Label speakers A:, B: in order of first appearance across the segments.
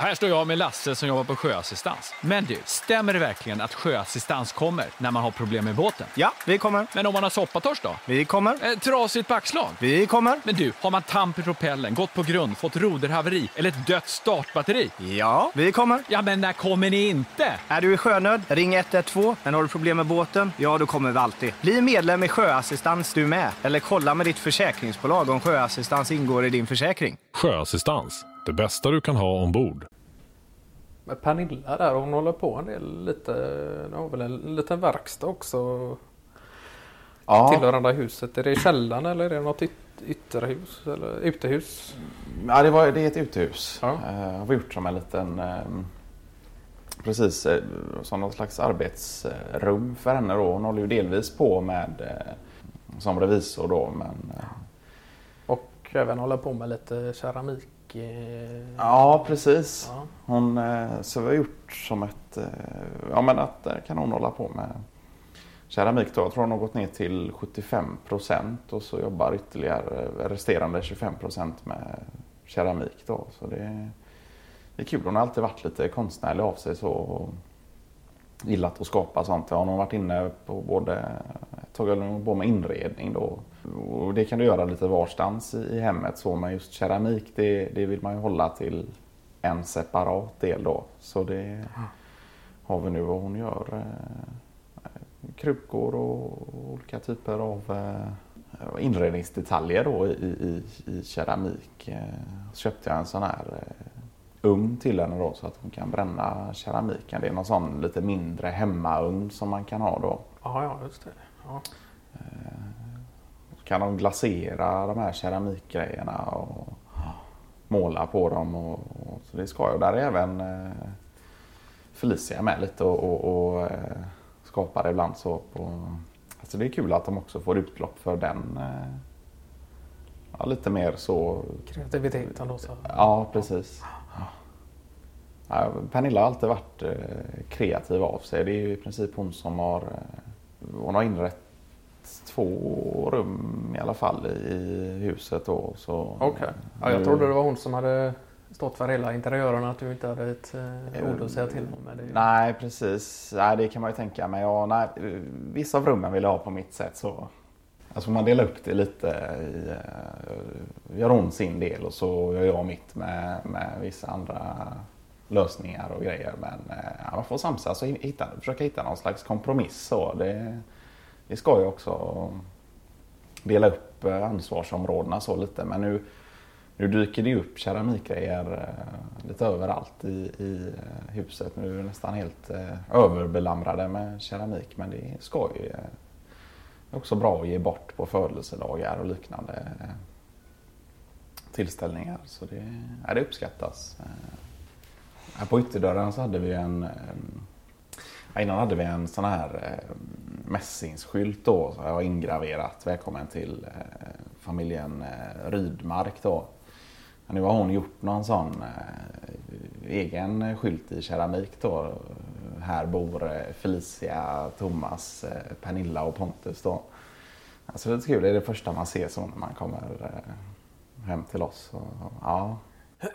A: Här står jag med Lasse som jobbar på sjöassistans. Men du, stämmer det verkligen att sjöassistans kommer när man har problem med båten?
B: Ja, vi kommer.
A: Men om man har soppatorsk då?
B: Vi kommer.
A: Eh, trasigt backslag?
B: Vi kommer.
A: Men du, har man tamp i propellen, gått på grund, fått roderhaveri eller ett dött startbatteri?
B: Ja, vi kommer.
A: Ja, men när kommer ni inte?
B: Är du i sjönöd? Ring 112. Men har du problem med båten? Ja, då kommer vi alltid. Bli medlem i Sjöassistans du med. Eller kolla med ditt försäkringsbolag om sjöassistans ingår i din försäkring.
C: Sjöassistans, det bästa du kan ha ombord.
D: Med Pernilla där, hon håller på en del lite, hon har väl en liten verkstad också.
E: Ja,
D: Tillhörande huset. Är det i källaren eller är det något yt ytterhus eller utehus?
E: ja det, var, det är ett uthus.
D: Ja.
E: Eh, har vi gjort som en liten... Eh, precis eh, som något slags arbetsrum för henne då. Hon håller ju delvis på med eh, som revisor då men...
D: Och även håller på med lite keramik. Eh,
E: ja precis.
D: ja.
E: Hon, eh, så vi har gjort som ett... eh, Ja men att där kan hon hålla på med keramik då. Jag tror hon har gått ner till 75 procent och så jobbar ytterligare resterande 25 procent med keramik då. Så det, det är kul. Hon har alltid varit lite konstnärlig av sig så. Och gillat att skapa sånt. Ja, hon har varit inne på både... Ett tag höll hon på med inredning då. Och det kan du göra lite varstans i, hemmet så. Men just keramik det, det vill man ju hålla till en separat del då. Så det har vi nu och hon gör eh, krukor och olika typer av eh, inredningsdetaljer då i, i, i keramik. Eh, så köpte jag en sån här eh, ugn till henne då så att hon kan bränna keramiken. Det är någon sån lite mindre hemmaugn som man kan ha då.
D: Ja, ja, just det. Ja.
E: Kan de glasera de här keramikgrejerna och måla på dem. Och, och, så det ska jag. Där är även eh, Felicia med lite och, och, och eh, skapar ibland så. På, alltså det är kul att de också får utlopp för den. Eh, ja, lite mer så.
D: Kreativiteten då. Så.
E: Ja, precis. Ja, Pernilla har alltid varit eh, kreativ av sig. Det är i princip hon som har, eh, hon har inrett två rum i alla fall i huset då. Så,
D: Okej. Ja, jag trodde det var hon som hade stått för hela interiören. Att du inte hade ett eh, ord att säga till om. Det.
E: Nej, precis. Nej, det kan man ju tänka. Men ja, nej, vissa av rummen vill jag ha på mitt sätt. Så. Alltså man delar upp det lite. I, eh, gör hon sin del och så gör jag mitt med, med vissa andra lösningar och grejer. Men eh, ja, man får samsas och hitta, försöka hitta någon slags kompromiss. Så. Det, det ska ju också dela upp eh, ansvarsområdena så lite. Men nu, nu dyker det ju upp keramikgrejer eh, lite överallt i, i eh, huset. Nu är vi nästan helt överbelamrade med keramik. Men det ska ju det är också bra att ge bort på födelsedagar och liknande tillställningar. Så det, ja, det uppskattas. Här på ytterdörren så hade vi en Innan hade vi en sån här mässingsskylt då. Så jag har ingraverat Välkommen till eh, familjen eh, Rydmark då. Men nu har hon gjort någon sån eh, egen skylt i keramik då. Här bor eh, Felicia, Thomas, eh, Pernilla och Pontus då. Alltså det är kul, det är det första man ser så när man kommer eh, hem till oss. Och, ja.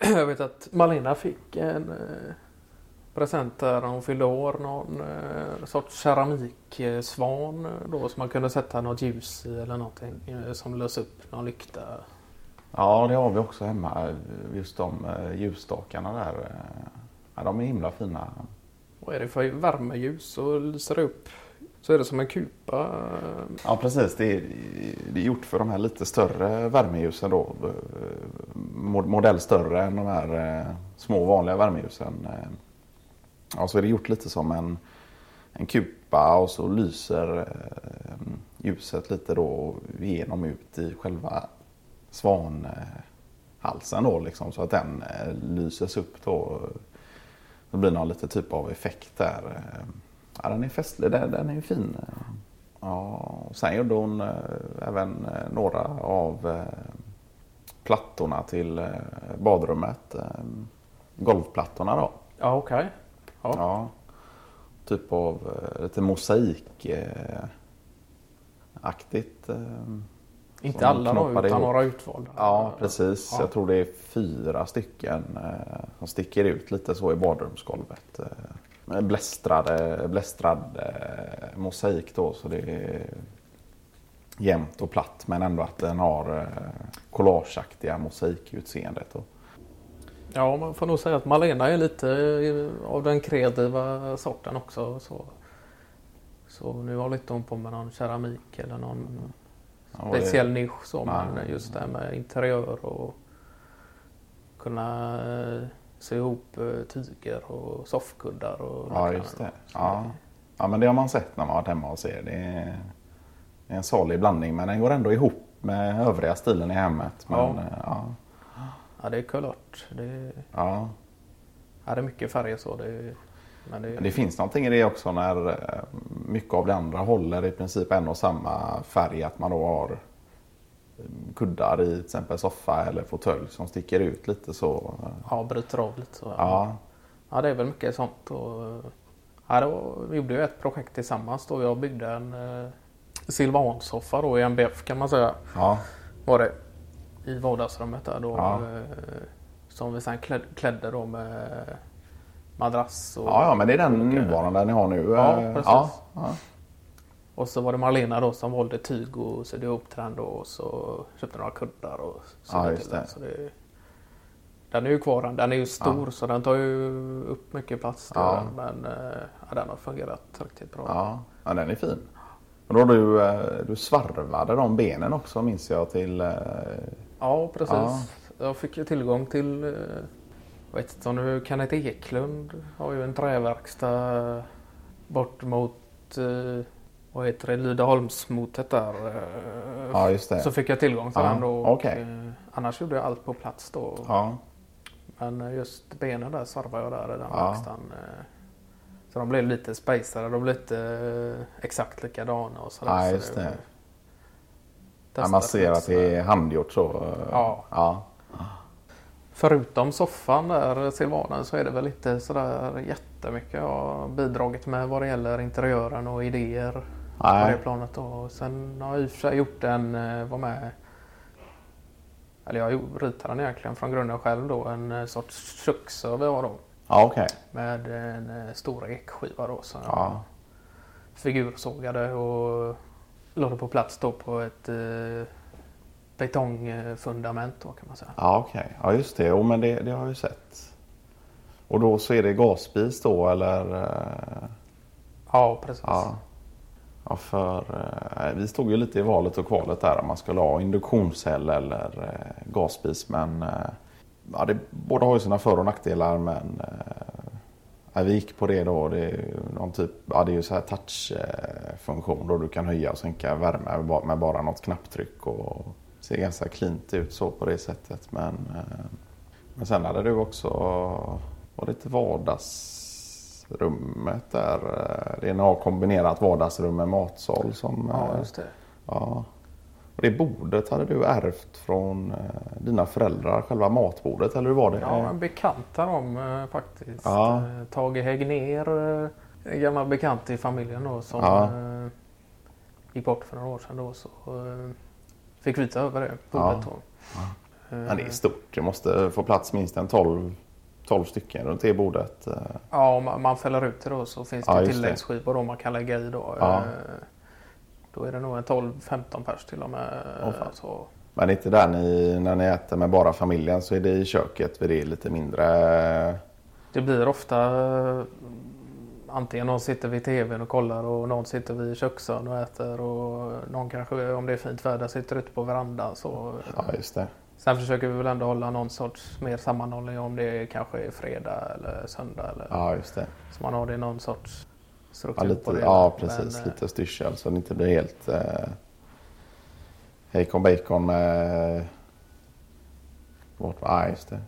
D: Jag vet att Malina fick en eh, present där hon fyllde år. Någon eh, sorts keramiksvan eh, då som man kunde sätta något ljus i eller någonting eh, som lös upp någon lykta.
E: ja, det har vi också hemma. Just de eh, ljusstakarna där. eh, Ja, de är himla fina.
D: Vad är det för värmeljus och lyser upp så är det som en kupa. eh,
E: Ja precis, det är, det är gjort för de här lite större värmeljusen då. eh, Mo- Modell större än de här eh, små vanliga värmeljusen. Ja, så är det gjort lite som en, en kupa och så lyser eh, ljuset lite då igenom ut i själva svanhalsen då liksom. Så att den eh, lyses upp då. Det blir någon lite typ av effekt där. Eh, ja, den är festlig, den, den är ju fin. Ja, och sen gjorde hon eh, även eh, några av eh, plattorna till eh, badrummet. Eh, golvplattorna då.
D: Ja okej. Ja.
E: Ja. Typ av eh, lite mosaik eh.
D: Inte alla då, utan
E: ihop.
D: några utvalda.
E: Ja, precis.
D: Ja.
E: Jag tror det är fyra stycken eh, som sticker ut lite så i badrumsgolvet. Blästrade, blästrad mosaik då, så det är jämnt och platt men ändå att den har collageaktiga mosaikutseendet. då.
D: Ja, man får nog säga att Malena är lite eh, av den kreativa sorten också. Så, så nu håller inte hon på med någon keramik eller någon
E: Ja, och det-
D: speciell nisch så.
E: Nej.
D: Men just det här med interiör och kunna eh, sy ihop eh, tyger och soffkuddar och
E: Ja, just det. Ja. ja, men det har man sett när man varit hemma och ser. Det är, en salig blandning men den går ändå ihop med övriga stilen i hemmet. Men,
D: Ja.
E: ja.
D: Ja, det är kulört. Det,
E: Ja.
D: ja, det är mycket färger så. Det, men det,
E: det finns någonting i det också när eh, mycket av det andra håller i princip en och samma färg. Att man då har eh, kuddar i till exempel soffa eller fåtölj som sticker ut lite så.
D: ja, bryter av lite så.
E: Ja,
D: Ja, det är väl mycket sånt. Och, ja, då, vi gjorde ju ett projekt tillsammans då. Jag byggde en eh, Silvansoffa då i MBF kan man säga.
E: ja,
D: Var det. I vardagsrummet där då.
E: Ja.
D: Eh, som vi sen kläd, klädde då med madrass och...
E: ja, ja men det är den
D: och-
E: nuvarande ni har nu.
D: Ja,
E: eh,
D: precis.
E: Ja, ja.
D: Och så var det Marlena då som valde tyg och sydde ihop den då. Och så köpte några kuddar och sydde
E: Ja,
D: till den. Så det. Den är ju kvar den. Är ju stor så den tar ju upp mycket plats. det
E: Ja.
D: Men eh, ja, den har fungerat riktigt bra.
E: Ja, ja den är fin. Och då du, du svarvade de benen också minns jag till...
D: Ja, precis.
E: Ja.
D: Jag fick ju tillgång till, jag vet inte om du Kenneth Eklund har ju en träverkstad bort mot, eh, vad heter det, Lydeholmsmotet där. eh,
E: Ja, just det.
D: Så fick jag tillgång till
E: Ja,
D: den då. och,
E: okej.
D: eh, Annars gjorde jag allt på plats då.
E: Ja,
D: Men just benen där svarvade jag där i den
E: Ja.
D: verkstaden. Så de blev lite spacade, de blev lite exakt likadana och sådär.
E: Ja,
D: så
E: just det. Ja,
D: testade
E: man ser att det är handgjort så. eh,
D: Ja.
E: ja.
D: Förutom soffan där, Silvanen, så är det väl inte sådär jättemycket jag har bidragit med vad det gäller interiören och idéer på
E: Nej.
D: det planet. Då. Sen har jag i och för sig gjort en, eh, var med, eller jag ritade den egentligen från grunden själv då, en eh, sorts köksöver jag då.
E: Ja, okej.
D: Med en stor ekskiva då. Så
E: Ja.
D: figursågade och la det på plats då på ett eh, betongfundament då kan man säga.
E: Ja, okej. Ja, just det. Jo, men det, det har jag ju sett. Och då så är det gasspis då eller? eh,
D: Ja, precis.
E: Ja. Ja, för eh, vi stod ju lite i valet och kvalet där om man skulle ha induktionscell eller eh, gasspis. Men eh, ja, det, båda har ju sina för och nackdelar. Men eh, ja, vi gick på det då. Det är någon typ, ja det är ju så här touchfunktion då du kan höja och sänka värme med bara något knapptryck. Och ser ganska cleant ut så på det sättet. Men, eh, men sen hade du också, var det inte vardagsrummet där? eh, Det är har kombinerat vardagsrum med matsal som...
D: Ja,
E: eh,
D: just det.
E: Ja. Och det bordet hade du ärvt från eh, dina föräldrar, själva matbordet, eller hur var det?
D: Ja, en bekant av dem eh, faktiskt.
E: Ja.
D: Eh, Tage Hägner, en gammal bekant i familjen då som
E: Ja.
D: gick bort för några år sedan då. Så fick vi ta över det
E: Ja.
D: bordet då. Eh,
E: Men det är stort. Det måste få plats minst en 12, 12 stycken runt det bordet.
D: Ja, om man- fäller ut det då så finns det
E: Ja,
D: ja, tilläggsskivor då man kan lägga i då.
E: Ja.
D: Eh, Då är det nog en 12-15 pers till och med.
E: Fan.
D: så,
E: Men inte där ni, när ni äter med bara familjen så är det i köket vid det lite mindre...
D: det blir ofta eh, antingen någon sitter vid tvn och kollar och någon sitter vid köksön och äter och någon kanske om det är fint väder sitter ute på verandan. Så,
E: Ja, just det.
D: Sen försöker vi väl ändå hålla någon sorts mer sammanhållning om det kanske är fredag eller söndag. Eller,
E: Ja, just det.
D: Så man har det någon sorts
E: Ja, lite,
D: det.
E: ja precis.
D: Men, eh,
E: lite styrsel så det inte blir helt... Eh, bacon bacon med... Vart, ja, just det.